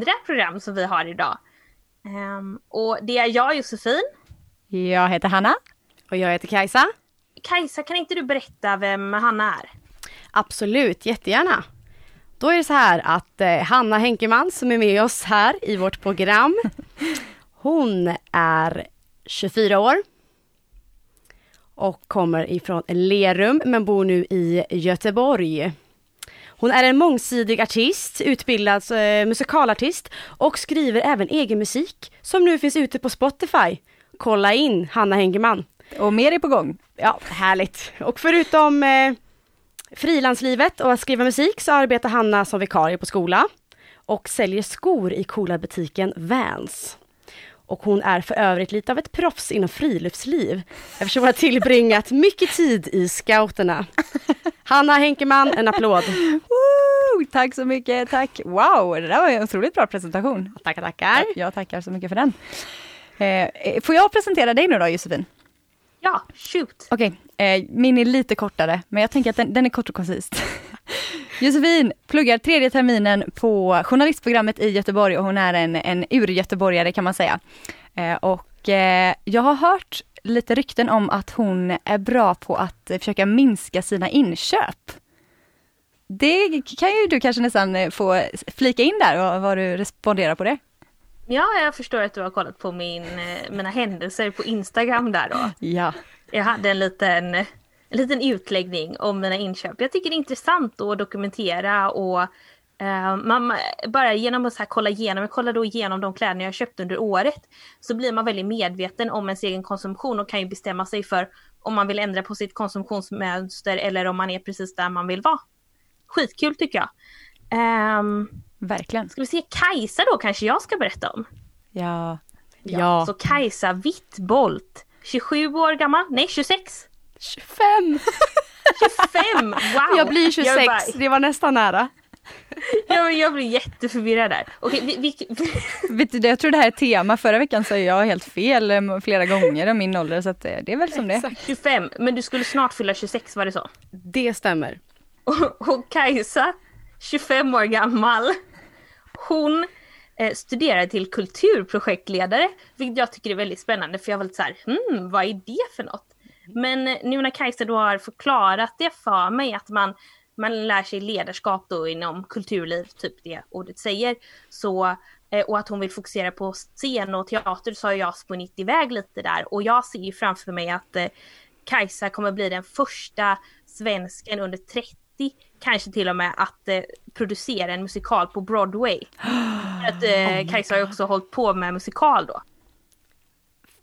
Andra program som vi har idag. Ehm, och det är jag Josefin. Jag heter Hanna. Och jag heter Kajsa. Kajsa, kan inte du berätta vem Hanna är? Absolut, jättegärna. Då är det så här att eh, Hanna Henkeman som är med oss här i vårt program, hon är 24 år och kommer ifrån Lerum men bor nu i Göteborg. Hon är en mångsidig artist, utbildad eh, musikalartist och skriver även egen musik som nu finns ute på Spotify. Kolla in Hanna Henkeman. Och mer är på gång. Ja, härligt. Och förutom eh, frilanslivet och att skriva musik så arbetar Hanna som vikarie på skola och säljer skor i coola butiken Vans. Och hon är för övrigt lite av ett proffs inom friluftsliv eftersom hon har tillbringat mycket tid i scouterna. Hanna Henkeman, en applåd. Woo! Tack så mycket, tack. Wow, det där var en otroligt bra presentation. Tackar, tackar. Jag tackar så mycket för den. Eh, får jag presentera dig nu då Josefin? Ja, shoot! Okej, eh, min är lite kortare, men jag tänker att den, den är kort och koncist. Josefin pluggar tredje terminen på journalistprogrammet i Göteborg och hon är en, en ur-göteborgare kan man säga. Eh, och eh, jag har hört lite rykten om att hon är bra på att försöka minska sina inköp. Det kan ju du kanske nästan få flika in där och vad du responderar på det. Ja, jag förstår att du har kollat på min, eh, mina händelser på Instagram där då. Ja. Jag hade en liten, en liten utläggning om mina inköp. Jag tycker det är intressant att dokumentera och eh, man, bara genom att så här kolla igenom, jag kollade då igenom de kläderna jag köpt under året, så blir man väldigt medveten om ens egen konsumtion och kan ju bestämma sig för om man vill ändra på sitt konsumtionsmönster eller om man är precis där man vill vara. Skitkul tycker jag. Ehm, Verkligen. ska vi se, Kajsa då kanske jag ska berätta om. Ja. Ja. Så Kajsa Wittbolt, 27 år gammal, nej 26. 25! 25! Wow! Jag blir 26, Jag, bara, det var nästan nära. jag, jag blir jätteförvirrad där. Okej, vi, vi, Vet du, jag tror det här är tema. Förra veckan sa jag helt fel eh, flera gånger om min ålder, så att eh, det är väl som det är. 25, men du skulle snart fylla 26, var det så? Det stämmer. Och, och Kajsa, 25 år gammal, hon eh, studerar till kulturprojektledare, vilket jag tycker är väldigt spännande för jag var lite så här, hmm, vad är det för något? Men eh, nu när Kajsa då har förklarat det för mig att man, man lär sig ledarskap då inom kulturliv, typ det ordet säger, så eh, och att hon vill fokusera på scen och teater så har jag spunnit iväg lite där och jag ser ju framför mig att eh, Kajsa kommer bli den första svensken under 30, kanske till och med att eh, producera en musikal på Broadway. För att eh, Kajsa har ju också hållit på med musikal då.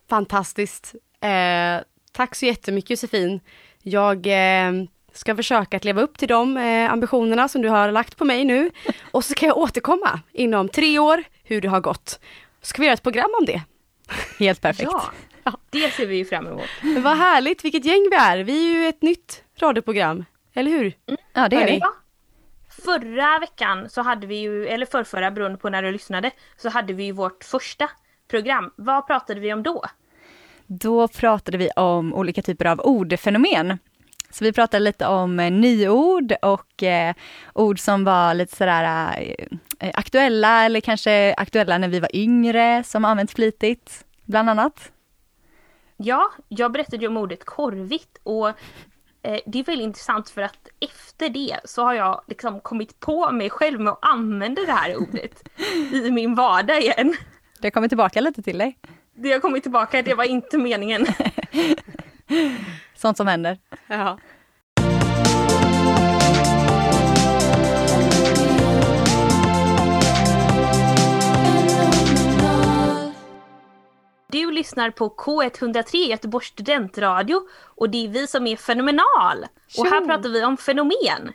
Fantastiskt. Eh, tack så jättemycket Josefin. Jag eh, ska försöka att leva upp till de eh, ambitionerna som du har lagt på mig nu. Och så kan jag återkomma inom tre år hur det har gått. Ska vi göra ett program om det. Helt perfekt. Ja, det ser vi ju fram emot. Men vad härligt, vilket gäng vi är. Vi är ju ett nytt radioprogram, eller hur? Ja, det är vi. Ja. Förra veckan så hade vi ju, eller förrförra beroende på när du lyssnade, så hade vi ju vårt första program. Vad pratade vi om då? Då pratade vi om olika typer av ordfenomen. Så vi pratade lite om eh, nyord och eh, ord som var lite sådär eh, aktuella eller kanske aktuella när vi var yngre som används flitigt, bland annat. Ja, jag berättade ju om ordet korvigt och eh, det är väldigt intressant för att efter det så har jag liksom kommit på mig själv med att använda det här ordet i min vardag igen. Det kommer tillbaka lite till dig. Det har kommit tillbaka, det var inte meningen. Sånt som händer. Ja. lyssnar på K103 Göteborgs studentradio och det är vi som är Fenomenal. Och här pratar vi om fenomen.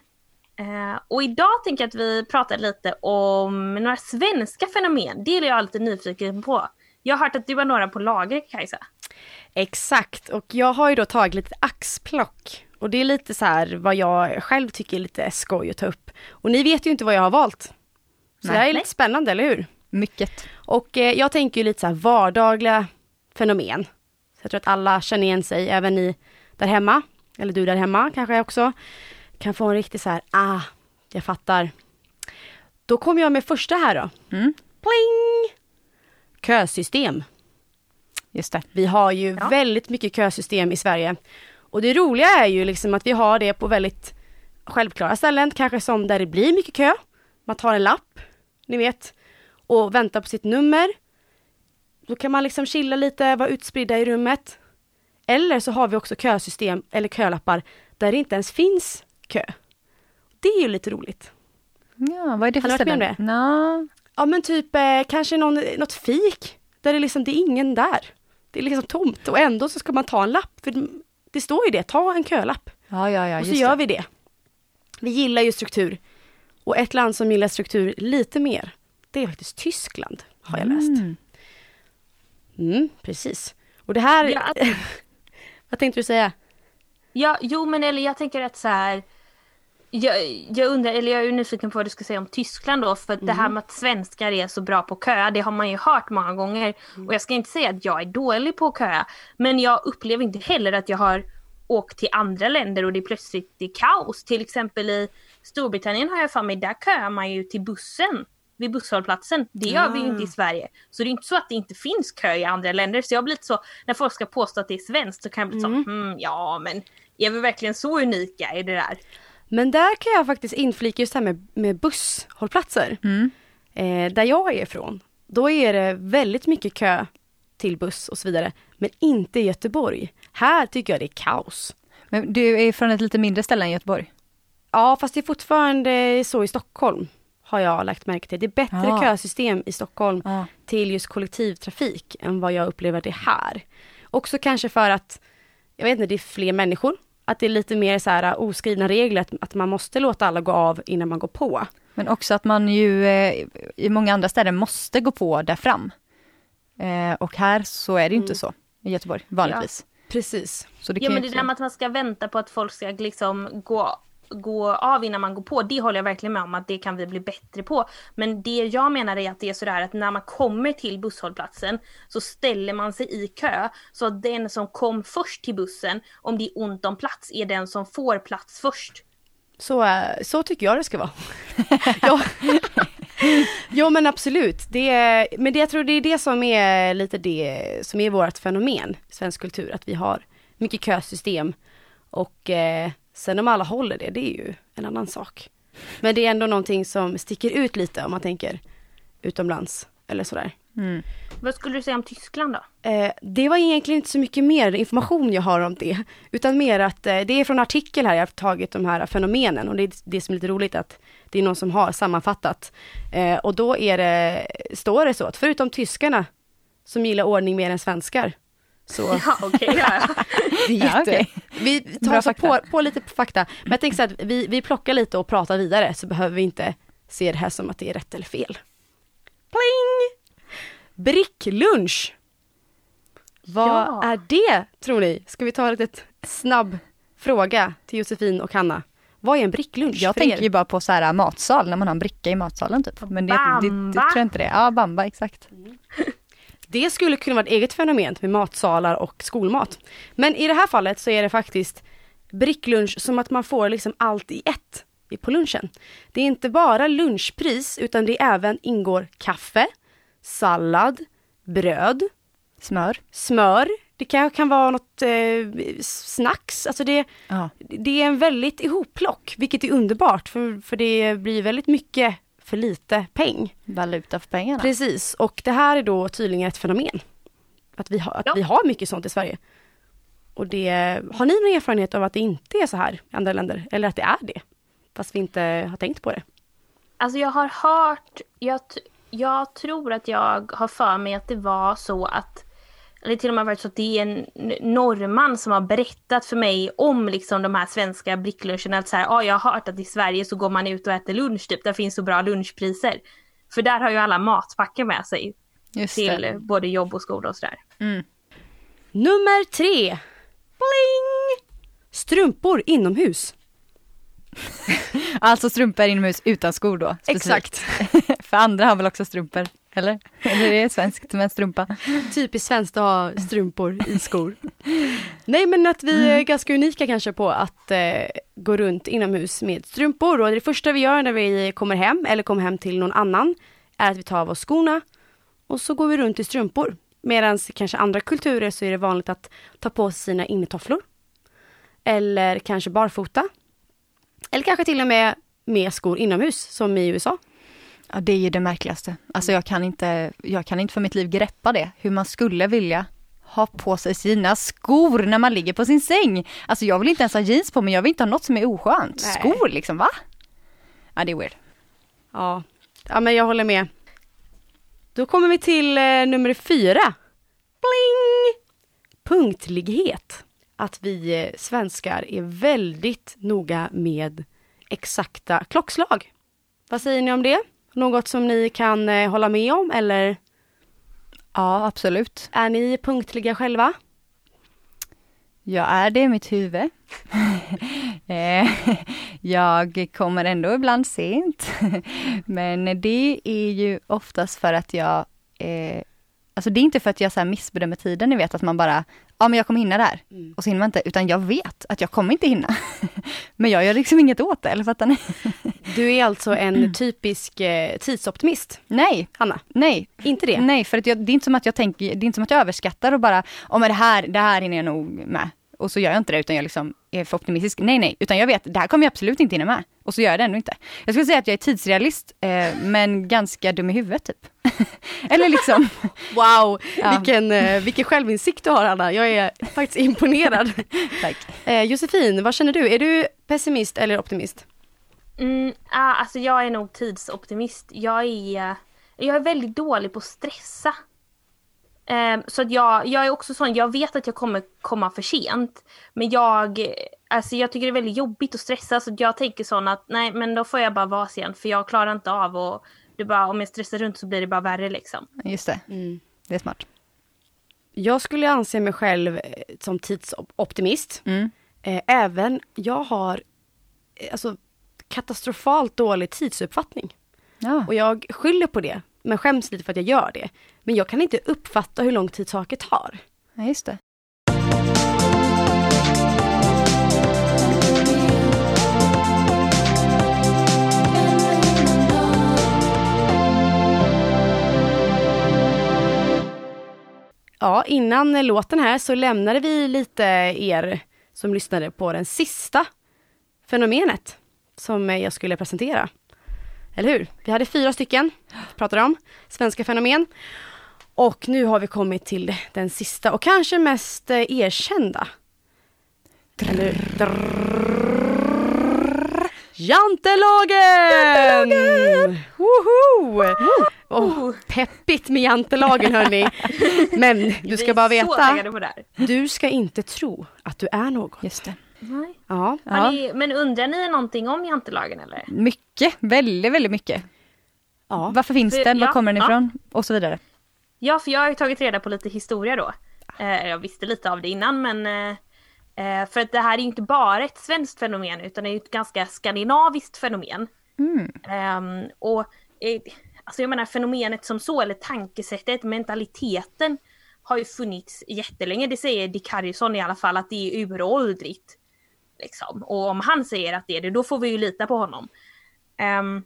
Eh, och idag tänker jag att vi pratar lite om några svenska fenomen. Det är jag lite nyfiken på. Jag har hört att du har några på lager Kajsa. Exakt, och jag har ju då tagit lite axplock. Och det är lite så här vad jag själv tycker är lite skoj att ta upp. Och ni vet ju inte vad jag har valt. Så Nej. det här är lite spännande, eller hur? Mycket. Och eh, jag tänker ju lite så här vardagliga fenomen. Så jag tror att alla känner igen sig, även ni där hemma, eller du där hemma kanske också, kan få en riktig så här, ah, jag fattar. Då kommer jag med första här då. Mm. Pling! Kösystem. Just det. Vi har ju Ja. väldigt mycket kösystem i Sverige. Och det roliga är ju liksom att vi har det på väldigt självklara ställen, kanske som där det blir mycket kö. Man tar en lapp, ni vet, och väntar på sitt nummer. Då kan man liksom chilla lite, vara utspridda i rummet. Eller så har vi också kösystem, eller kölappar, där det inte ens finns kö. Det är ju lite roligt. Ja, vad är det för Har du varit med om ställen? Nå, Ja men typ eh, kanske någon, något fik, där det liksom, det är ingen där. Det är liksom tomt och ändå så ska man ta en lapp, för det står ju det, ta en kölapp. Ja, ja, ja, och så gör det. vi det. Vi gillar ju struktur. Och ett land som gillar struktur lite mer, det är faktiskt Tyskland, har jag läst. Mm. Mm, precis. Och det här, Ja, vad tänkte du säga? Ja, jo men eller jag tänker att så här. Jag, jag undrar, eller jag är nyfiken på vad du ska säga om Tyskland då, för att det här med att svenskar är så bra på kö, det har man ju hört många gånger. Och jag ska inte säga att jag är dålig på kö, men jag upplever inte heller att jag har åkt till andra länder och det är plötsligt det är kaos. Till exempel i Storbritannien har jag för mig, där köar man ju till bussen vid busshållplatsen. Det gör vi ju inte i Sverige. Så det är inte så att det inte finns kö i andra länder. Så jag blir lite så, när folk ska påstå att det är svenskt så kan jag bli så, hmm, ja men är vi verkligen så unika i det där? Men där kan jag faktiskt inflika just det här med, med busshållplatser. Mm. Eh, där jag är ifrån, då är det väldigt mycket kö till buss och så vidare. Men inte i Göteborg. Här tycker jag det är kaos. Men du är från ett lite mindre ställe än Göteborg? Ja, fast det är fortfarande så i Stockholm, har jag lagt märke till. Det är bättre Ja. kösystem i Stockholm Ja. till just kollektivtrafik än vad jag upplever det här. Också kanske för att, jag vet inte, det är fler människor. Att det är lite mer så här oskrivna regler, att, man måste låta alla gå av innan man går på. Men också att man ju eh, i många andra städer måste gå på där fram. Eh, och här så är det ju inte Mm. så i Göteborg, vanligtvis. Precis. Så det Ja men det där med att man ska vänta på att folk ska liksom gå, gå av innan man går på, det håller jag verkligen med om att det kan vi bli bättre på. Men det jag menar är att det är sådär att när man kommer till busshållplatsen så ställer man sig i kö så att den som kom först till bussen, om det är ont om plats, är den som får plats först. Så, eh, så tycker jag det ska vara. ja. ja men absolut. Det, är- men det, jag tror det är det som är lite det som är vårt fenomen i svensk kultur. Att vi har mycket kösystem. Och eh, sen om alla håller det, det är ju en annan sak. Men det är ändå någonting som sticker ut lite om man tänker utomlands eller sådär. Mm. Vad skulle du säga om Tyskland då? Eh, det var egentligen inte så mycket mer information jag har om det, utan mer att eh, det är från artikel här jag har tagit de här fenomenen och det är det som är lite roligt att det är någon som har sammanfattat. Eh, och då är det, står det så att förutom tyskarna som gillar ordning mer än svenskar, så Ja okej, ja, ja. det är Ja, jätte... okej. Vi tar oss på, fakta. på lite fakta. Men jag tänker så att vi, vi plockar lite och pratar vidare så behöver vi inte se det här som att det är rätt eller fel. Pling! Bricklunch. Vad Ja. är det tror ni? Ska vi ta en litet snabb fråga till Josefin och Hanna. Vad är en bricklunch Jag tänker er? ju bara på så här matsal, när man har en bricka i matsalen typ. Men det, det, det, Bamba. tror jag inte det. Ja, bamba, exakt. Det skulle kunna vara ett eget fenomen med matsalar och skolmat. Men i det här fallet så är det faktiskt bricklunch som att man får liksom allt i ett på lunchen. Det är inte bara lunchpris utan det även ingår kaffe, sallad, bröd, Smör. smör. Det kan, kan vara något eh, snacks. Alltså det, det är en väldigt ihopplock, vilket är underbart för, för det blir väldigt mycket för lite peng. Valuta för pengarna. Precis, och det här är då tydligen ett fenomen. Att vi har, att Ja. vi har mycket sånt i Sverige. Och det, har ni någon erfarenhet av att det inte är så här i andra länder? Eller att det är det? Fast vi inte har tänkt på det. Alltså jag har hört, jag, jag tror att jag har för mig att det var så att eller till och med varit så att det är en norrman som har berättat för mig om liksom de här svenska brickluncherna. Att så här, ah, jag har hört att i Sverige så går man ut och äter lunch typ, där finns så bra lunchpriser. För där har ju alla matpackar med sig Just till det. både jobb och skola och sådär. Mm. Nummer tre. Bling! Strumpor inomhus. Alltså strumpor inomhus utan skor då? specifikt. För andra har väl också strumpor? Eller? Eller är det svenskt med strumpa? Typiskt svenskt att ha strumpor i skor. Nej men att vi är ganska unika kanske på att eh, gå runt inomhus med strumpor och det första vi gör när vi kommer hem eller kommer hem till någon annan är att vi tar av oss skorna och så går vi runt i strumpor. Medan kanske andra kulturer så är det vanligt att ta på sig sina innetofflor. Eller kanske barfota. Eller kanske till och med med skor inomhus som i USA. Ja, det är ju det märkligaste. Alltså jag kan inte, jag kan inte för mitt liv greppa det. Hur man skulle vilja ha på sig sina skor när man ligger på sin säng. Alltså jag vill inte ens ha jeans på mig, jag vill inte ha något som är oskönt. Nej. Skor liksom, va? Ja, det är weird. Ja, ja men jag håller med. Då kommer vi till eh, nummer fyra. Bling! Punktlighet. Att vi eh, svenskar är väldigt noga med exakta klockslag. Vad säger ni om det? Något som ni kan eh, hålla med om eller Ja, absolut. är ni punktliga själva? Jag är det i mitt huvud. Eh, jag kommer ändå ibland sent. Men det är ju oftast för att jag, eh, alltså det är inte för att jag så här missbedömer tiden, ni vet att man bara, ja men jag kommer hinna där. Mm. Och så hinner man inte, utan jag vet att jag kommer inte hinna. men jag gör liksom inget åt det, eller fattar ni? Du är alltså en typisk eh, tidsoptimist, Nej, Hanna. nej, Inte det? Nej, för att jag, det är inte som att jag tänker, det är inte som att jag överskattar och bara, om det här, det här hinner jag nog med. Och så gör jag inte det utan jag liksom är för optimistisk. Nej, nej, utan jag vet, det här kommer jag absolut inte hinna med. Och så gör jag det ändå inte. Jag skulle säga att jag är tidsrealist, eh, men ganska dum i huvudet typ. Eller liksom, Wow, Ja. vilken, eh, vilken självinsikt du har Hanna. Jag är faktiskt imponerad. tack. Eh, Josefin, vad känner du? Är du pessimist eller optimist? Mm, ah, alltså jag är nog tidsoptimist. Jag är, jag är väldigt dålig på att stressa. Eh, så att jag, jag är också sån, jag vet att jag kommer komma för sent. Men jag, alltså jag tycker det är väldigt jobbigt att stressa så att jag tänker sån att nej men då får jag bara vara sen för jag klarar inte av och det bara, om jag stressar runt så blir det bara värre liksom. Just det, det är smart. Jag skulle anse mig själv eh, som tidsoptimist. Mm. Eh, även jag har eh, alltså, katastrofalt dålig tidsuppfattning. Ja, Och jag skyller på det, men skäms lite för att jag gör det. Men jag kan inte uppfatta hur lång tid saker tar. ja, just det. Ja, innan låten här så lämnade vi lite er som lyssnade på den sista fenomenet som jag skulle presentera. Eller hur? Vi hade fyra stycken, pratade om, svenska fenomen. Och nu har vi kommit till den sista och kanske mest eh, erkända. Jantelagen! Jantelagen! Woho! Oh, peppigt med jantelagen hörni. Men du ska bara veta, du ska inte tro att du är något. Just det. Nej. Ja, Ja. Ni, men undrar ni någonting om jantelagen eller? Mycket, väldigt, väldigt mycket. ja. Varför finns För- den? Var ja, kommer den ifrån? Och så vidare. Ja, för jag har ju tagit reda på lite historia då. Eh, jag visste lite av det innan, men eh, eh, för att det här är inte bara ett svenskt fenomen, utan det är ett ganska skandinaviskt fenomen. Mm. Ehm, och eh, alltså jag menar fenomenet som så, eller tankesättet, mentaliteten har ju funnits jättelänge. Det säger Dick Harrison i alla fall, att det är uråldrigt. Liksom. Och om han säger att det är det, då får vi ju lita på honom. Ehm,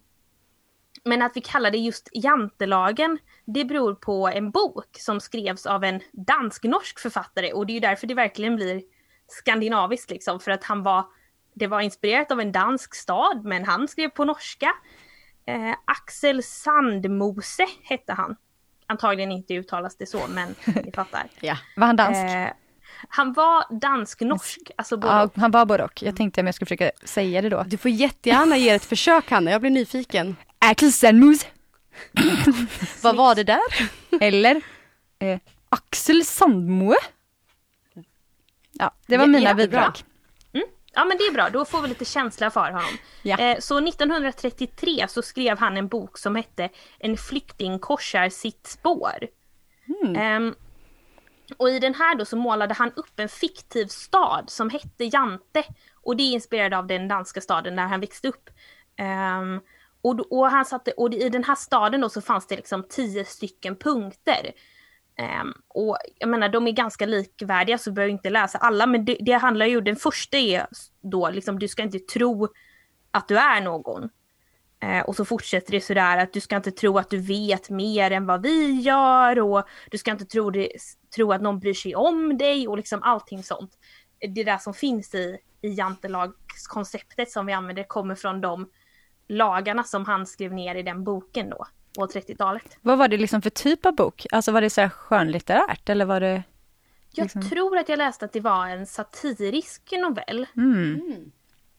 men att vi kallar det just jantelagen, det beror på en bok som skrevs av en dansk-norsk författare och det är ju därför det verkligen blir skandinaviskt liksom, för att han var, det var inspirerat av en dansk stad, men han skrev på norska. Eh, Axel Sandmose hette han. Antagligen inte uttalas det så, men ni fattar. ja. Var han dansk? Eh, han var dansk-norsk, alltså både ja, han var både och. Jag tänkte om jag skulle försöka säga det då. Du får jättegärna ge ett försök Hanna, jag blir nyfiken. Axel Sandmus. Vad var det där? Eller eh, Axel Sandmoe. Ja, det var Ja, mina jättebra. bidrag. Ja men det är bra, då får vi lite känsla för honom. Ja. Eh, så 1933 så skrev han en bok som hette En flykting korsar sitt spår. Mm. Ehm, och i den här då så målade han upp en fiktiv stad som hette Jante. Och det är inspirerat av den danska staden där han växte upp. Um, och, och, han satte, och i den här staden då så fanns det liksom tio stycken punkter. Um, och jag menar de är ganska likvärdiga så du behöver inte läsa alla men det, det handlar ju, den första är då liksom du ska inte tro att du är någon. Eh, och så fortsätter det sådär att du ska inte tro att du vet mer än vad vi gör och du ska inte tro, det, tro att någon bryr sig om dig och liksom allting sånt. Det där som finns i, i jantelagskonceptet som vi använder kommer från de lagarna som han skrev ner i den boken då, på 30-talet. Vad var det liksom för typ av bok? Alltså var det så här skönlitterärt eller var det? Jag Liksom. tror att jag läste att det var en satirisk novell. Mm.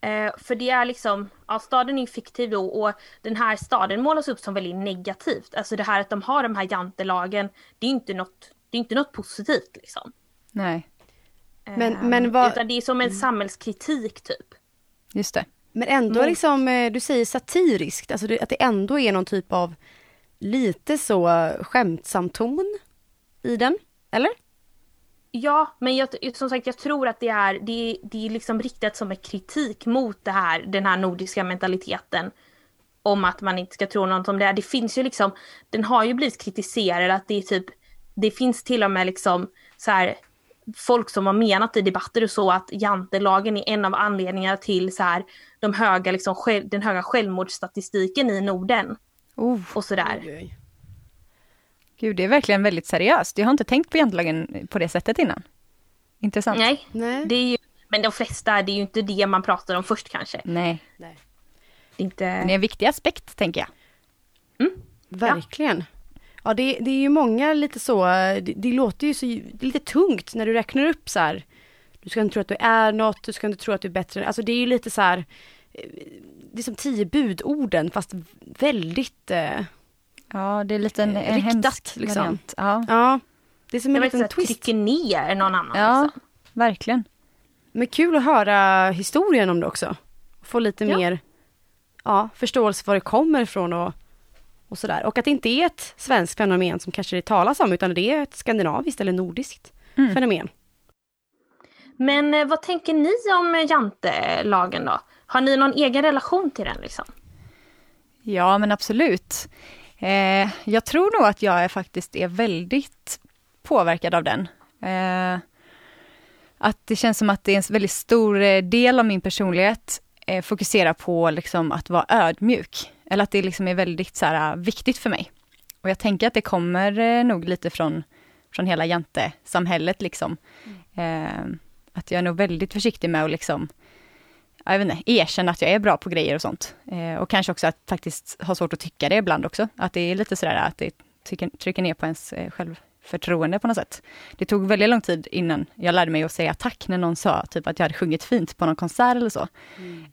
Eh, för det är liksom, ja staden är ju fiktiv då och den här staden målas upp som väldigt negativt. Alltså det här att de har de här jantelagen, det är inte något, det är inte något positivt liksom. Nej, Men- Eh, men vad- Utan det är som en samhällskritik typ. just det. Men ändå Mot- liksom, eh, du säger satiriskt, alltså det, att det ändå är någon typ av lite så skämtsam ton i den, eller? Ja, men jag, som sagt jag tror att det är, det, det är liksom riktat som en kritik mot det här, den här nordiska mentaliteten. Om att man inte ska tro något om det. här. Det finns ju liksom, den har ju blivit kritiserad att det är typ, det finns till och med liksom så här folk som har menat i debatter och så att jantelagen är en av anledningarna till så här de höga liksom, den höga självmordsstatistiken i Norden Oh, och sådär. Gud, det är verkligen väldigt seriöst. Jag har inte tänkt på jantelagen på det sättet innan. Intressant. Nej, Nej. det är ju, men de flesta, det är ju inte det man pratar om först kanske. Nej, Det är inte... det är en viktig aspekt tänker jag. Verkligen. Ja, det, det är ju många lite så, det, det låter ju så, det är lite tungt när du räknar upp så här. Du ska inte tro att du är något, du ska inte tro att du är bättre. Alltså det är ju lite så här, eh, det är som tio budorden fast väldigt, eh, Ja, det är lite en, en Riktat, hemsk liksom. variant. Ja, ja. Det är som en liten inte, twist. trycker ner någon annan. ja Liksom. verkligen. Men kul att höra historien om det också. Få lite Ja. mer ja, förståelse för var det kommer ifrån och, och sådär. Och att det inte är ett svenskt fenomen som kanske det talas om, utan det är ett skandinaviskt eller nordiskt Mm. fenomen. Men eh, vad tänker ni om eh, jantelagen då? Har ni någon egen relation till den liksom? Ja, men absolut. Eh, jag tror nog att jag är, faktiskt är väldigt påverkad av den. Eh, att det känns som att det är en väldigt stor eh, del av min personlighet eh, fokuserar på liksom att vara ödmjuk. Eller att det liksom är väldigt så här, viktigt för mig. Och jag tänker att det kommer eh, nog lite från, från hela jantesamhället liksom. Eh, att jag är nog väldigt försiktig med att liksom jag vet inte, erkänna att jag är bra på grejer och sånt. Eh, och kanske också att faktiskt ha svårt att tycka det ibland också. Att det är lite sådär att det trycker, trycker ner på ens eh, självförtroende på något sätt. Det tog väldigt lång tid innan jag lärde mig att säga tack när någon sa typ att jag hade sjungit fint på någon konsert eller så.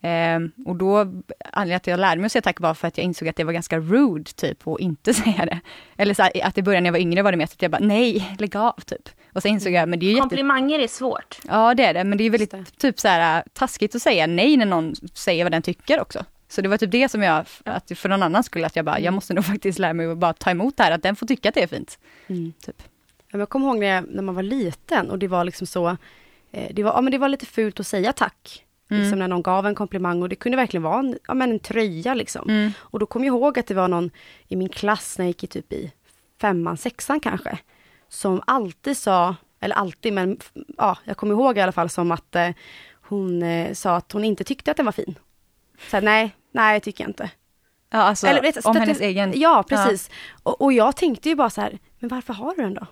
Eh, och då, anledningen till att jag lärde mig att säga tack var för att jag insåg att det var ganska rude typ att inte säga det. Eller så att i början när jag var yngre var det mest att jag bara nej, lägg av typ. Och så insåg jag, men det är ju jätte Komplimanger är svårt. Ja det är det, men det är väldigt Just typ så här taskigt att säga nej när någon säger vad den tycker också. Så det var typ det som jag, att för någon annan skulle att jag bara, jag måste nog faktiskt lära mig att bara ta emot det här, att den får tycka att det är fint. Mm. Typ. Ja, Jag kommer ihåg när, jag, när man var liten och det var liksom så, eh, det var, ja, men det var lite fult att säga tack. Mm. Liksom när någon gav en komplimang och det kunde verkligen vara en, ja, men en tröja liksom. Mm. Och då kom jag ihåg att det var någon i min klass när jag gick i typ i femman, sexan kanske, som alltid sa, eller alltid men ja, jag kommer ihåg i alla fall som att eh, hon eh, sa att hon inte tyckte att den var fin. Så här, nej, nej jag tycker jag inte. Ja alltså Eller, vet, om hennes egen... Ja, precis. Och, och jag tänkte ju bara så här, men varför har du den då?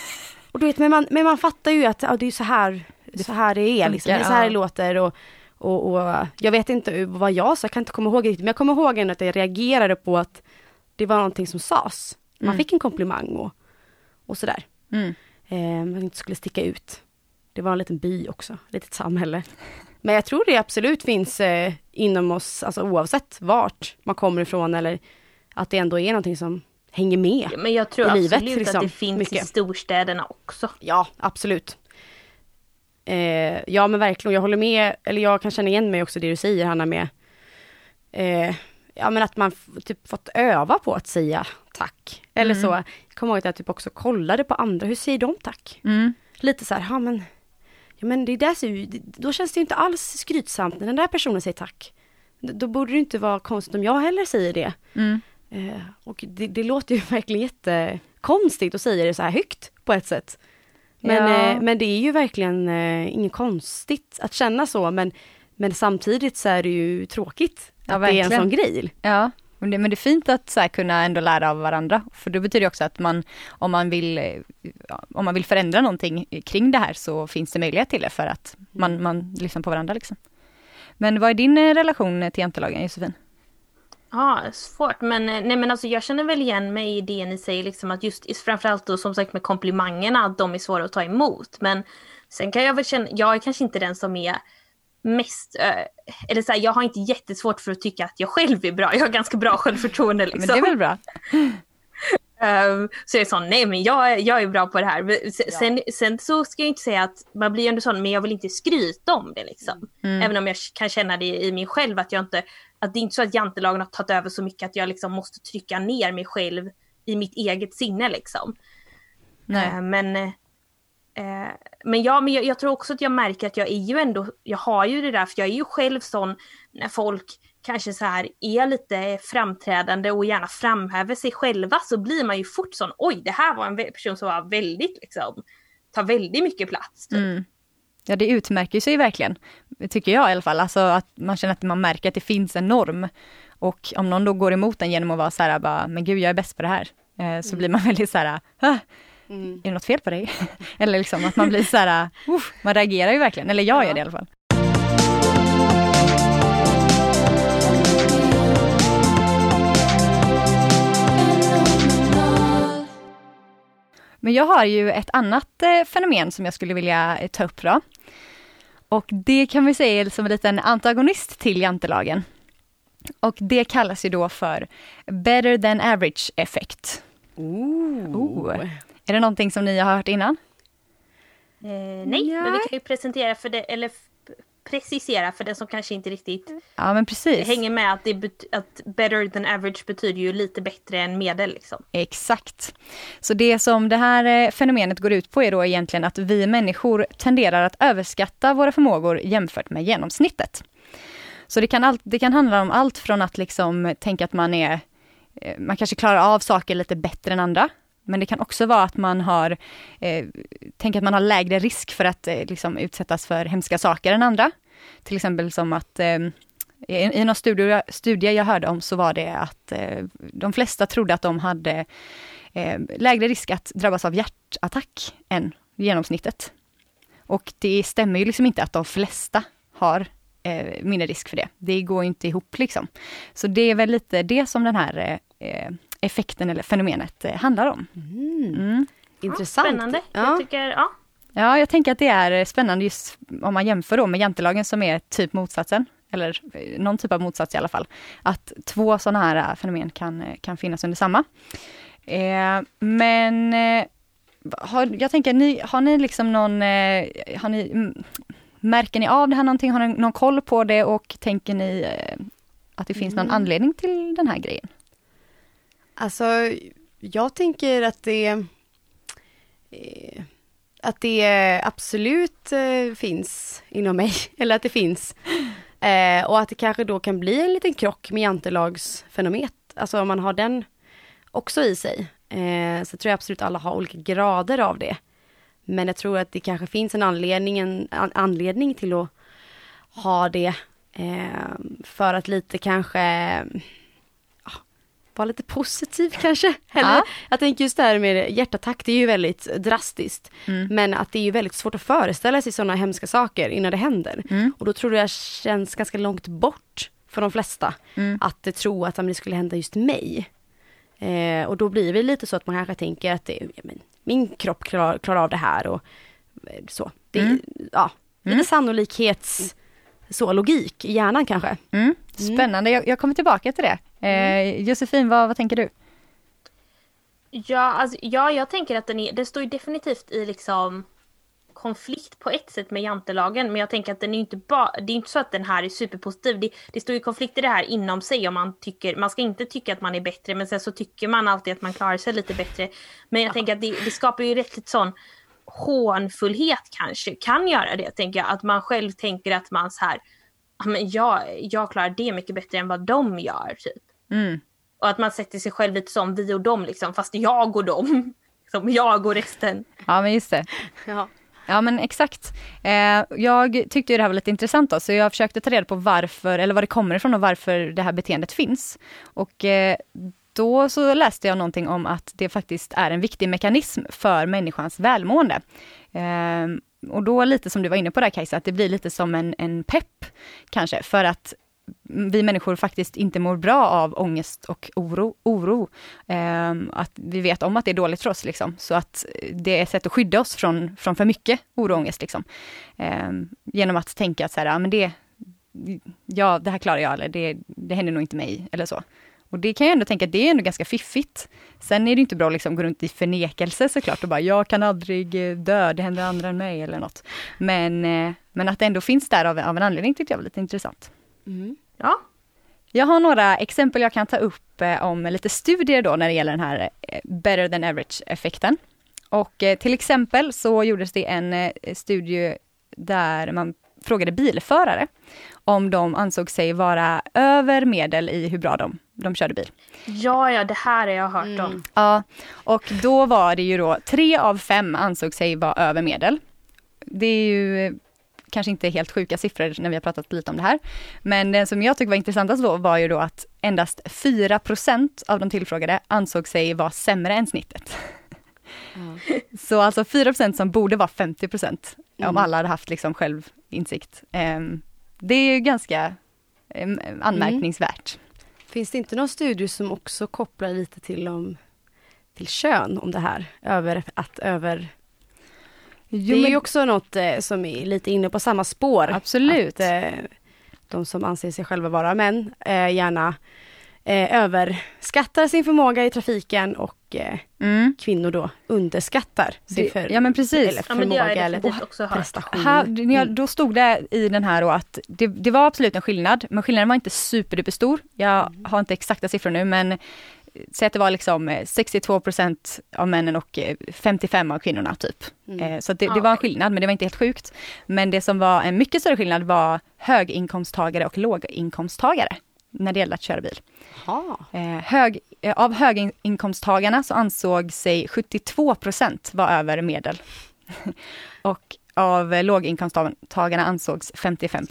Och du vet, men man, men man fattar ju att ja, det är så här, så här det är, liksom. det är så här ja. det låter. Och, och, och jag vet inte vad jag sa, jag kan inte komma ihåg riktigt, men jag kommer ihåg ändå att jag reagerade på att det var någonting som sades. Man Mm. fick en komplimang och, och sådär. Mm. Eh, man inte skulle sticka ut. Det var en liten by också, ett litet samhälle. Men jag tror det absolut finns eh, inom oss, alltså oavsett vart man kommer ifrån eller att det ändå är någonting som hänger med. Men jag tror i absolut livet, liksom, att det finns i mycket. storstäderna också. Ja, absolut. Eh, ja men verkligen, jag håller med, eller jag kan känna igen mig också det du säger Hanna med, eh, ja men att man typ fått öva på att säga tack. Eller Mm. så, jag kommer ihåg att jag typ också kollade på andra, hur säger de tack? Mm. Lite så här, ja men, ja men det där ser ju, då känns det inte alls skrytsamt när den där personen säger tack. Då borde det inte vara konstigt om jag heller säger det. Mm. Eh, och det, det låter ju verkligen jättekonstigt att säga det så här högt på ett sätt. Men, Ja. eh, men det är ju verkligen eh, inget konstigt att känna så, men, men samtidigt så är det ju tråkigt Ja, att det är en verkligen. sån grej. Ja, men det, men det är fint att så här, kunna ändå lära av varandra. För det betyder också att man, om man vill, om man vill förändra någonting kring det här så finns det möjlighet till det för att man, man lyssnar på varandra liksom. Men vad är din eh, relation till jantelagen Josefin? Ja, svårt. Men, eh, nej, men alltså, jag känner väl igen mig i det ni säger, liksom, att just framförallt då som sagt med komplimangerna, att de är svåra att ta emot. Men sen kan jag väl känna, jag är kanske inte den som är mest, eh, eller så här, jag har inte jättesvårt för att tycka att jag själv är bra. Jag har ganska bra självförtroende liksom. Men det är väl bra? Ehm, så jag är sån, nej men jag, jag är bra på det här. Men se- Sen, sen så ska jag inte säga att man blir ändå sån, men jag vill inte skryta om det liksom. Även om jag kan känna det i mig själv att jag inte, att det är inte så att jantelagen har tagit över så mycket att jag liksom måste trycka ner mig själv i mitt eget sinne liksom. Nej. Eh, men eh, men ja, men jag, jag tror också att jag märker att jag är ju ändå, jag har ju det där, för jag är ju själv sån när folk kanske så här är lite framträdande och gärna framhäver sig själva så blir man ju fort sån, oj det här var en person som var väldigt liksom, tar väldigt mycket plats. Typ. Mm. Ja det utmärker sig verkligen, tycker jag i alla fall. Alltså att man känner att man märker att det finns en norm. Och om någon då går emot den genom att vara så här, bara, men gud jag är bäst på det här. Eh, så blir man väldigt så här, "Ah, är det något fel på dig? eller liksom att man blir så här, "Uff", man reagerar ju verkligen, eller jag gör det i alla fall. Men jag har ju ett annat eh, fenomen som jag skulle vilja eh, ta upp då. Och det kan vi säga är som en liten antagonist till jantelagen. Och det kallas ju då för better than average effect. Ooh. Oh. Är det någonting som ni har hört innan? Eh, nej, Ja. men vi kan ju presentera för det, eller precisera för den som kanske inte riktigt Ja men precis. hänger med att, det att better than average betyder ju lite bättre än medel liksom. Exakt. Så det som det här eh, fenomenet går ut på är då egentligen att vi människor tenderar att överskatta våra förmågor jämfört med genomsnittet. Så det kan, allt, det kan handla om allt från att liksom tänka att man är, eh, man kanske klarar av saker lite bättre än andra. Men det kan också vara att man har, eh, tänk att man har lägre risk för att eh, liksom utsättas för hemska saker än andra. Till exempel som att eh, i, i någon studie, studie jag hörde om så var det att eh, de flesta trodde att de hade eh, lägre risk att drabbas av hjärtattack än genomsnittet. Och det stämmer ju liksom inte att de flesta har eh, mindre risk för det. Det går ju inte ihop liksom. Så det är väl lite det som den här eh, effekten eller fenomenet eh, handlar om. Mm. Intressant. Spännande. Ja. Jag tycker, ja. Ja, jag tänker att det är spännande just om man jämför då med jantelagen som är typ motsatsen, eller eh, någon typ av motsats i alla fall. Att två sådana här eh, fenomen kan, eh, kan finnas under samma. Eh, men eh, har, jag tänker, ni, har ni liksom någon, eh, har ni, mm, märker ni av det här någonting, har ni någon koll på det och tänker ni eh, att det finns någon Mm. anledning till den här grejen? Alltså, jag tänker att det eh, att det absolut eh, finns inom mig, eller att det finns. Eh, och att det kanske då kan bli en liten krock med jantelagsfenomenet, alltså om man har den också i sig. Eh, så tror jag absolut alla har olika grader av det. Men jag tror att det kanske finns en anledning, en an- anledning till att ha det. Eh, för att lite kanske vara lite positiv kanske. Eller, Ja. Jag tänker just det här med hjärtattack, det är ju väldigt drastiskt. Mm. Men att det är ju väldigt svårt att föreställa sig sådana hemska saker innan det händer. Mm. Och då tror jag känns ganska långt bort för de flesta. Mm. Att tro att det skulle hända just mig. Eh, och då blir det lite så att man kanske tänker att det, men, min kropp klarar, klarar av det här och eh, så. Det, Mm. Ja, lite Mm. sannolikhets så, logik i hjärnan kanske. Mm. Spännande, jag, jag kommer tillbaka till det. Eh, Josefin, vad, vad tänker du? Ja, alltså, ja, jag tänker att den är, det står definitivt i liksom konflikt på ett sätt med jantelagen, men jag tänker att den är inte bara, det är inte så att den här är superpositiv. Det, det står ju konflikt i det här inom sig om man tycker, man ska inte tycka att man är bättre, men sen så tycker man alltid att man klarar sig lite bättre. Men jag tänker att det, det skapar ju rätt lite sån hånfullhet kanske, kan göra det, tänker jag, att man själv tänker att man så här, men jag, jag klarar det mycket bättre än vad de gör, typ. Mm. Och att man sätter sig själv lite som vi och dem, liksom, fast jag och dem. Som jag och resten. Ja men just det. Ja. Ja men exakt. Eh, jag tyckte det här var lite intressant då, så jag försökte ta reda på varför, eller var det kommer ifrån och varför det här beteendet finns. Och eh, då så läste jag någonting om att det faktiskt är en viktig mekanism för människans välmående. Eh, och då lite som du var inne på där Kajsa, att det blir lite som en, en pepp kanske, för att vi människor faktiskt inte mår bra av ångest och oro. oro. Eh, att vi vet om att det är dåligt för oss, liksom. så att det är ett sätt att skydda oss från, från för mycket oro och ångest. Liksom. Eh, genom att tänka att så här, ja, men det, ja, det här klarar jag, eller det, det händer nog inte mig, eller så. Och det kan jag ändå tänka, det är ändå ganska fiffigt. Sen är det inte bra att liksom gå runt i förnekelse såklart och bara, jag kan aldrig eh, dö, det händer andra än mig eller något. Men, eh, men att det ändå finns där av, av en anledning tyckte jag var lite intressant. Mm. Ja, Jag har några exempel jag kan ta upp eh, om lite studier då när det gäller den här eh, better than average-effekten. Och eh, till exempel så gjordes det en studie där man frågade bilförare om de ansåg sig vara över medel i hur bra de, de körde bil. ja, ja, det här har jag hört Mm. om. Ja, och då var det ju då tre av fem ansåg sig vara över medel. Det är ju kanske inte helt sjuka siffror när vi har pratat lite om det här. Men den som jag tycker var intressantast då var ju då att endast 4% av de tillfrågade ansåg sig vara sämre än snittet. Så alltså 4% som borde vara 50% om Mm. alla hade haft liksom självinsikt. Ehm, Det är ju ganska em, anmärkningsvärt. Finns det inte någon studie som också kopplar lite till, om, till kön om det här? Över, att över... Jo, det är men- ju också något eh, som är lite inne på samma spår. Absolut. Att, eh, de som anser sig själva vara män eh, gärna eh, överskattar sin förmåga i trafiken och eh, Mm. kvinnor då underskattar sin Det- för, ja, men precis. Eller Ja, men förmåga jag eller också prestation. Här, ja, Mm. då stod det i den här då att det, det var absolut en skillnad, men skillnaden var inte superduper stor. Jag har inte exakta siffror nu, men säg att det var liksom eh, 62% av männen och eh, 55 av kvinnorna typ. Mm. Eh, Så det, det var en skillnad, men det var inte helt sjukt. Men det som var en mycket större skillnad var höginkomsttagare och låginkomsttagare när det gällde att köra bil. Eh, hög, eh, av höginkomsttagarna så ansåg sig 72 vara över medel. och av eh, låginkomsttagarna ansågs 55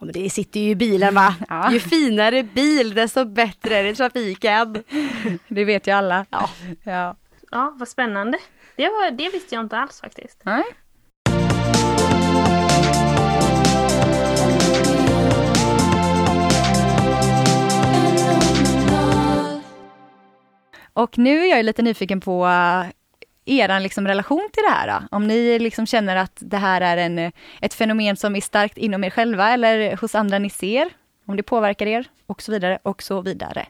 Ja, men det sitter ju i bilen va? Ja. Ju finare bil desto bättre är det i trafiken. Det vet ju alla. Ja. ja. Ja, vad spännande. Det, var, det visste jag inte alls faktiskt. Nej. Och nu är jag lite nyfiken på er liksom relation till det här. Då. Om ni liksom känner att det här är en, ett fenomen som är starkt inom er själva eller hos andra ni ser. Om det påverkar er och så vidare och så vidare.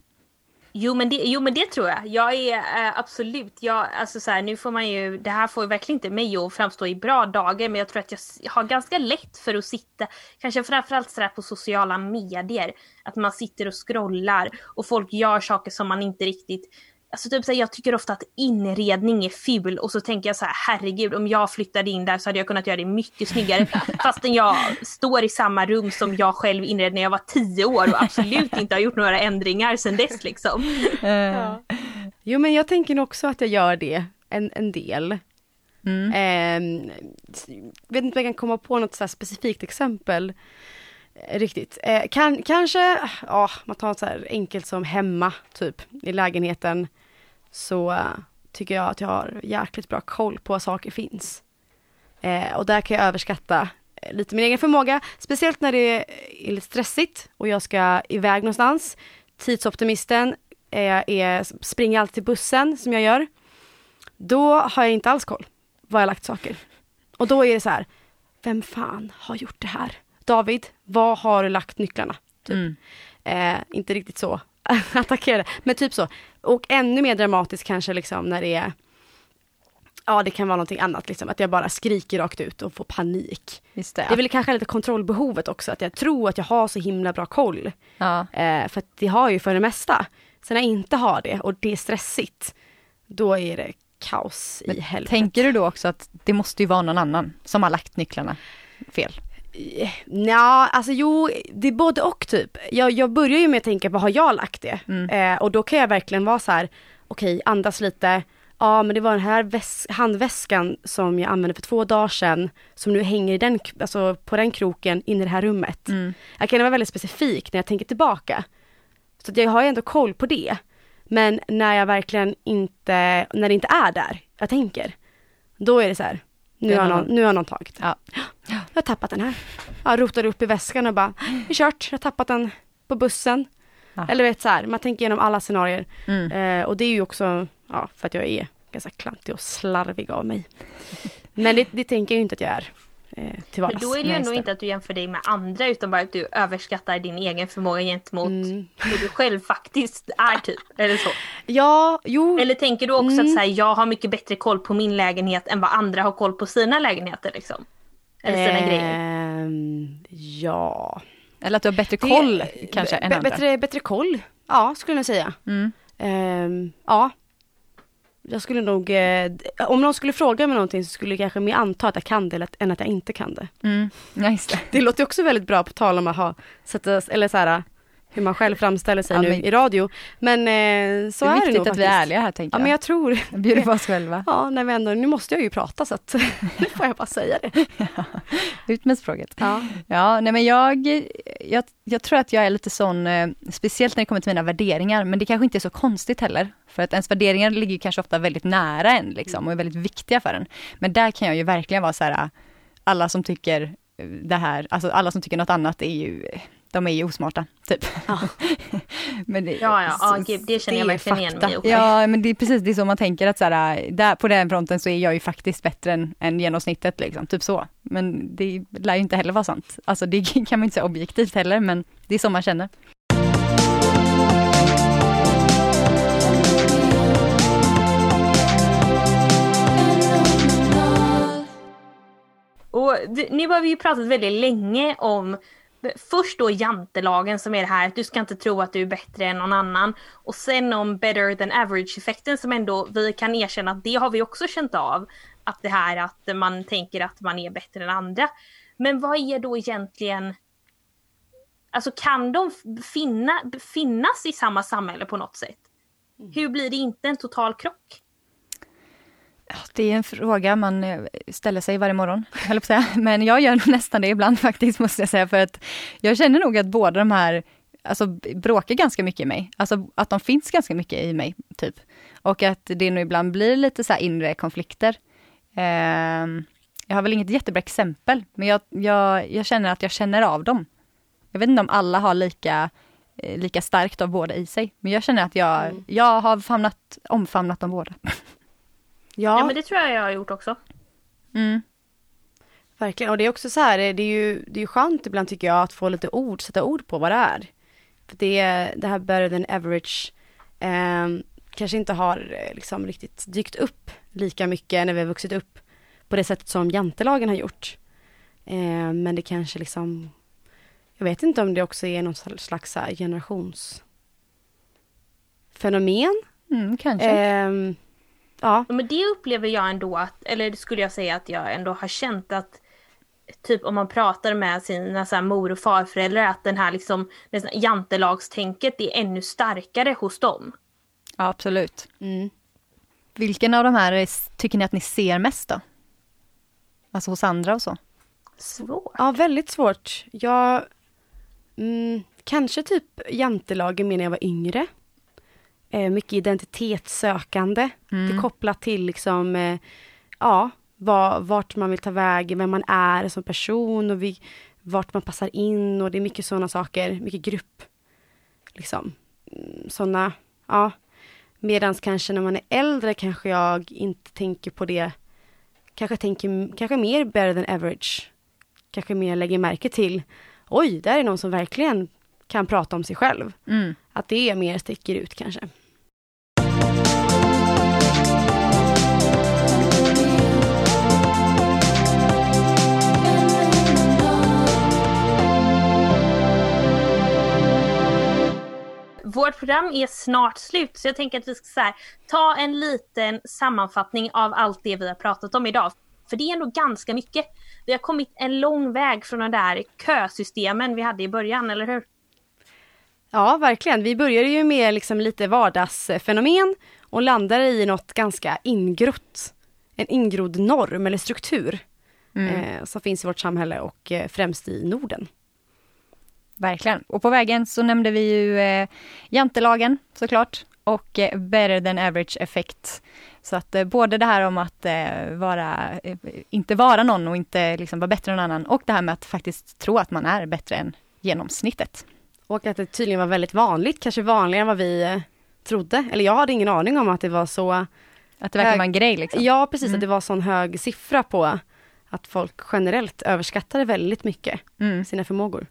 Jo men, det, jo men det tror jag. Jag är äh, absolut, jag, alltså så här, nu får man ju, det här får ju verkligen inte mig att framstå i bra dagar men jag tror att jag har ganska lätt för att sitta, kanske framförallt sådär på sociala medier, att man sitter och scrollar och folk gör saker som man inte riktigt Alltså typ så här, jag tycker ofta att inredning är ful och så tänker jag så här, herregud om jag flyttade in där så hade jag kunnat göra det mycket snyggare. Fastän jag står i samma rum som jag själv inredde när jag var tio år och absolut inte har gjort några ändringar sedan dess liksom. Eh, Jo men jag tänker nog också att jag gör det en, en del. Mm. S- vet inte om jag kan komma på något så här specifikt exempel eh, riktigt. Eh, kan, kanske, ja, man tar något så här enkelt som hemma, typ, i lägenheten. Så eh, tycker jag att jag har jäkligt bra koll på vad saker finns. Eh, och där kan jag överskatta eh, lite min egen förmåga, speciellt när det är lite stressigt och jag ska iväg någonstans. Tidsoptimisten är, är, springer alltid till bussen som jag gör. Då har jag inte alls koll var jag lagt saker. Och då är det så här, vem fan har gjort det här? David, var har du lagt nycklarna? Typ. Mm. Eh, inte riktigt så. attackera det. Men typ så. Och ännu mer dramatiskt kanske liksom när det är Ja det kan vara någonting annat liksom, att jag bara skriker rakt ut och får panik. Just det. Det är väl kanske lite kontrollbehovet också, att jag tror att jag har så himla bra koll. ja. Eh, för att det har jag ju för det mesta. Sen när jag inte har det och det är stressigt, då är det kaos i helvete. Tänker du då också att det måste ju vara någon annan som har lagt nycklarna fel? Ja, alltså jo, det är både och typ. Jag, jag börjar ju med att tänka på, har jag lagt det? Mm. Eh, och då kan jag verkligen vara så här, okej, andas lite. Ja, men det var den här väs- handväskan som jag använde för två dagar sedan, som nu hänger i den, alltså på den kroken inne i det här rummet. Mm. Jag kan vara väldigt specifik när jag tänker tillbaka. Så jag har ju ändå koll på det. Men när jag verkligen inte, när det inte är där jag tänker, då är det så här, nu har någon, nu har någon tagit. Ja. Jag har tappat den här. Jag rotade upp i väskan och bara, det är kört, jag har tappat den på bussen. Ja. Eller vet så här, man tänker igenom alla scenarier. Mm. Eh, och det är ju också, ja, för att jag är ganska klantig och slarvig av mig. Men det, det tänker jag ju inte att jag är eh, till Men vardags. då är det ju ändå det. inte att du jämför dig med andra utan bara att du överskattar din egen förmåga gentemot Mm. hur du själv faktiskt är typ. Eller så. Ja, jo. Eller tänker du också Mm. att så här, jag har mycket bättre koll på min lägenhet än vad andra har koll på sina lägenheter liksom? Eller sina grejer? Ehm, Ja. Eller att du har bättre Det- koll kanske än andra? Bättre, bättre koll, ja skulle jag säga. Mm. Ehm, ja. Jag skulle nog, eh, om någon skulle fråga mig någonting så skulle jag kanske mer anta att jag kan det än att jag inte kan det. Mm. Just det. Låter också väldigt bra på tal om att ha, sätta, eller så här, hur man själv framställer sig Ja, nu men- i radio. Men eh, så det är är det viktigt nog att vi är ärliga här tänker Ja jag. men jag tror, Bjuder på oss själva. ja när vi ändå, nu måste jag ju prata så att nu får jag bara säga det. Ut med språket. Ja. Ja, nej men jag, jag, jag tror att jag är lite sån, eh, speciellt när det kommer till mina värderingar, men det kanske inte är så konstigt heller. För att ens värderingar ligger kanske ofta väldigt nära en liksom och är väldigt viktiga för en. Men där kan jag ju verkligen vara så här, alla som tycker det här, alltså alla som tycker något annat är ju, de är ju osmarta, typ. men det, Ja, ja, ja så- gud, det känner jag verkligen igen mig. Ja, men det är precis det är så man tänker att så här, där, på den fronten så är jag ju faktiskt bättre än, än genomsnittet liksom, typ så. Men det lär ju inte heller vara sant. Alltså det kan man inte säga objektivt heller, men det är så man känner. Och nu har vi ju pratat väldigt länge om Först då jantelagen som är det här att du ska inte tro att du är bättre än någon annan. Och sen om better than average effekten som ändå vi kan erkänna att det har vi också känt av. Att det här att man tänker att man är bättre än andra. Men vad är då egentligen Alltså kan de finna, finnas i samma samhälle på något sätt? Hur blir det inte en total krock? Det är en fråga man eh, ställer sig varje morgon, höll säga. Men jag gör nog nästan det ibland faktiskt, måste jag säga. För att jag känner nog att båda de här alltså, bråkar ganska mycket i mig. Alltså att de finns ganska mycket i mig, typ. Och att det nog ibland blir lite så här inre konflikter. Ehm, jag har väl inget jättebra exempel, men jag, jag, jag känner att jag känner av dem. Jag vet inte om alla har lika, eh, lika starkt av båda i sig, men jag känner att jag, Mm. jag har famnat, omfamnat dem båda. Ja, Ja, men det tror jag jag har gjort också. Mm. verkligen. Och det är också så här, det är ju, det är ju skönt ibland tycker jag att få lite ord, sätta ord på vad det är. För det, det här better than average eh, kanske inte har eh, liksom riktigt dykt upp lika mycket när vi har vuxit upp på det sättet som jantelagen har gjort. Eh, men det kanske liksom, jag vet inte om det också är någon slags generationsfenomen. Mm, kanske. Ehm, ja, Men det upplever jag ändå att, eller skulle jag säga att jag ändå har känt att typ om man pratar med sina så här, mor och farföräldrar att den här liksom det här jantelagstänket är ännu starkare hos dem. Ja, absolut. mm. Vilken av de här är- tycker ni att ni ser mest då? Alltså hos andra och så? Svårt. Ja, väldigt svårt. Jag, mm, kanske typ jantelagen mer när jag var yngre. Eh, mycket identitetssökande. Mm. Det är kopplat till liksom, eh, ja, vad, vart man vill ta vägen, vem man är som person och vi, vart man passar in och det är mycket sådana saker, mycket grupp. Liksom, mm, sådana, ja. Medans kanske när man är äldre kanske jag inte tänker på det, kanske tänker, kanske mer better than average kanske mer lägger märke till, oj, där är någon som verkligen kan prata om sig själv. Mm. Att att det mer sticker ut kanske. Vårt program är snart slut så jag tänker att vi ska så här, ta en liten sammanfattning av allt det vi har pratat om idag. För det är ändå ganska mycket. Vi har kommit en lång väg från de där kösystemen vi hade i början, eller hur? Ja, verkligen. Vi började ju med liksom lite vardagsfenomen och landade i något ganska ingrott. En ingrodd norm eller struktur Mm. eh, som finns i vårt samhälle och eh, främst i Norden. Verkligen. Och på vägen så nämnde vi ju eh, jantelagen såklart och eh, better than average effekt. Så att eh, både det här om att eh, vara, eh, inte vara någon och inte liksom vara bättre än någon annan och det här med att faktiskt tro att man är bättre än genomsnittet. Och att det tydligen var väldigt vanligt, kanske vanligare än vad vi eh, trodde. Eller jag hade ingen aning om att det var så, Att det verkligen var en grej liksom. ja precis, Mm. att det var sån hög siffra på att folk generellt överskattade väldigt mycket Mm. sina förmågor.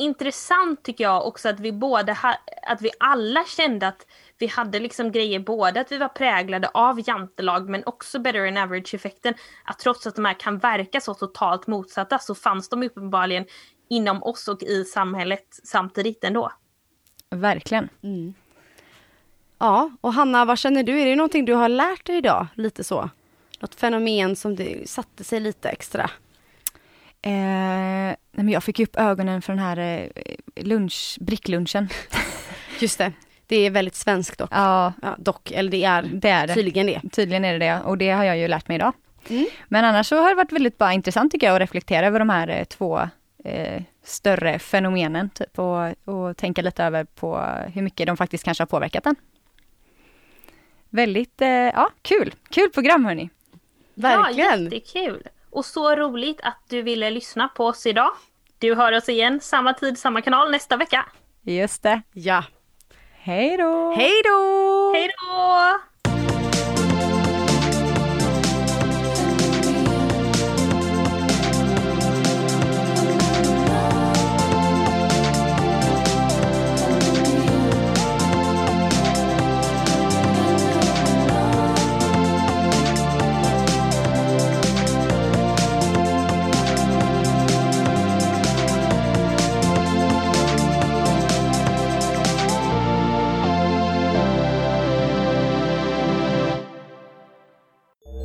Intressant tycker jag också att vi båda, ha, att vi alla kände att vi hade liksom grejer, både att vi var präglade av jantelag men också better than average effekten. Att trots att de här kan verka så totalt motsatta så fanns de uppenbarligen inom oss och i samhället samtidigt ändå. Verkligen. Ja, och Hanna, vad känner du? Är det någonting du har lärt dig idag? Lite så? Något fenomen som det satte sig lite extra? Eh, nej men jag fick upp ögonen för den här eh, lunch, bricklunchen. Just det, det är väldigt svenskt dock. Ja, Ja, dock, eller det är det är det. tydligen det. Tydligen är det det och det har jag ju lärt mig idag. Mm. Men annars så har det varit väldigt bara intressant tycker jag att reflektera över de här eh, två eh, större fenomenen typ och, och tänka lite över på hur mycket de faktiskt kanske har påverkat den. Väldigt, eh, ja kul, kul program hörni. Verkligen. Ja, jättekul! Och så roligt att du ville lyssna på oss idag. Du hör oss igen samma tid, samma kanal nästa vecka. Just det. Ja. Hej då! Hej då! Hej då!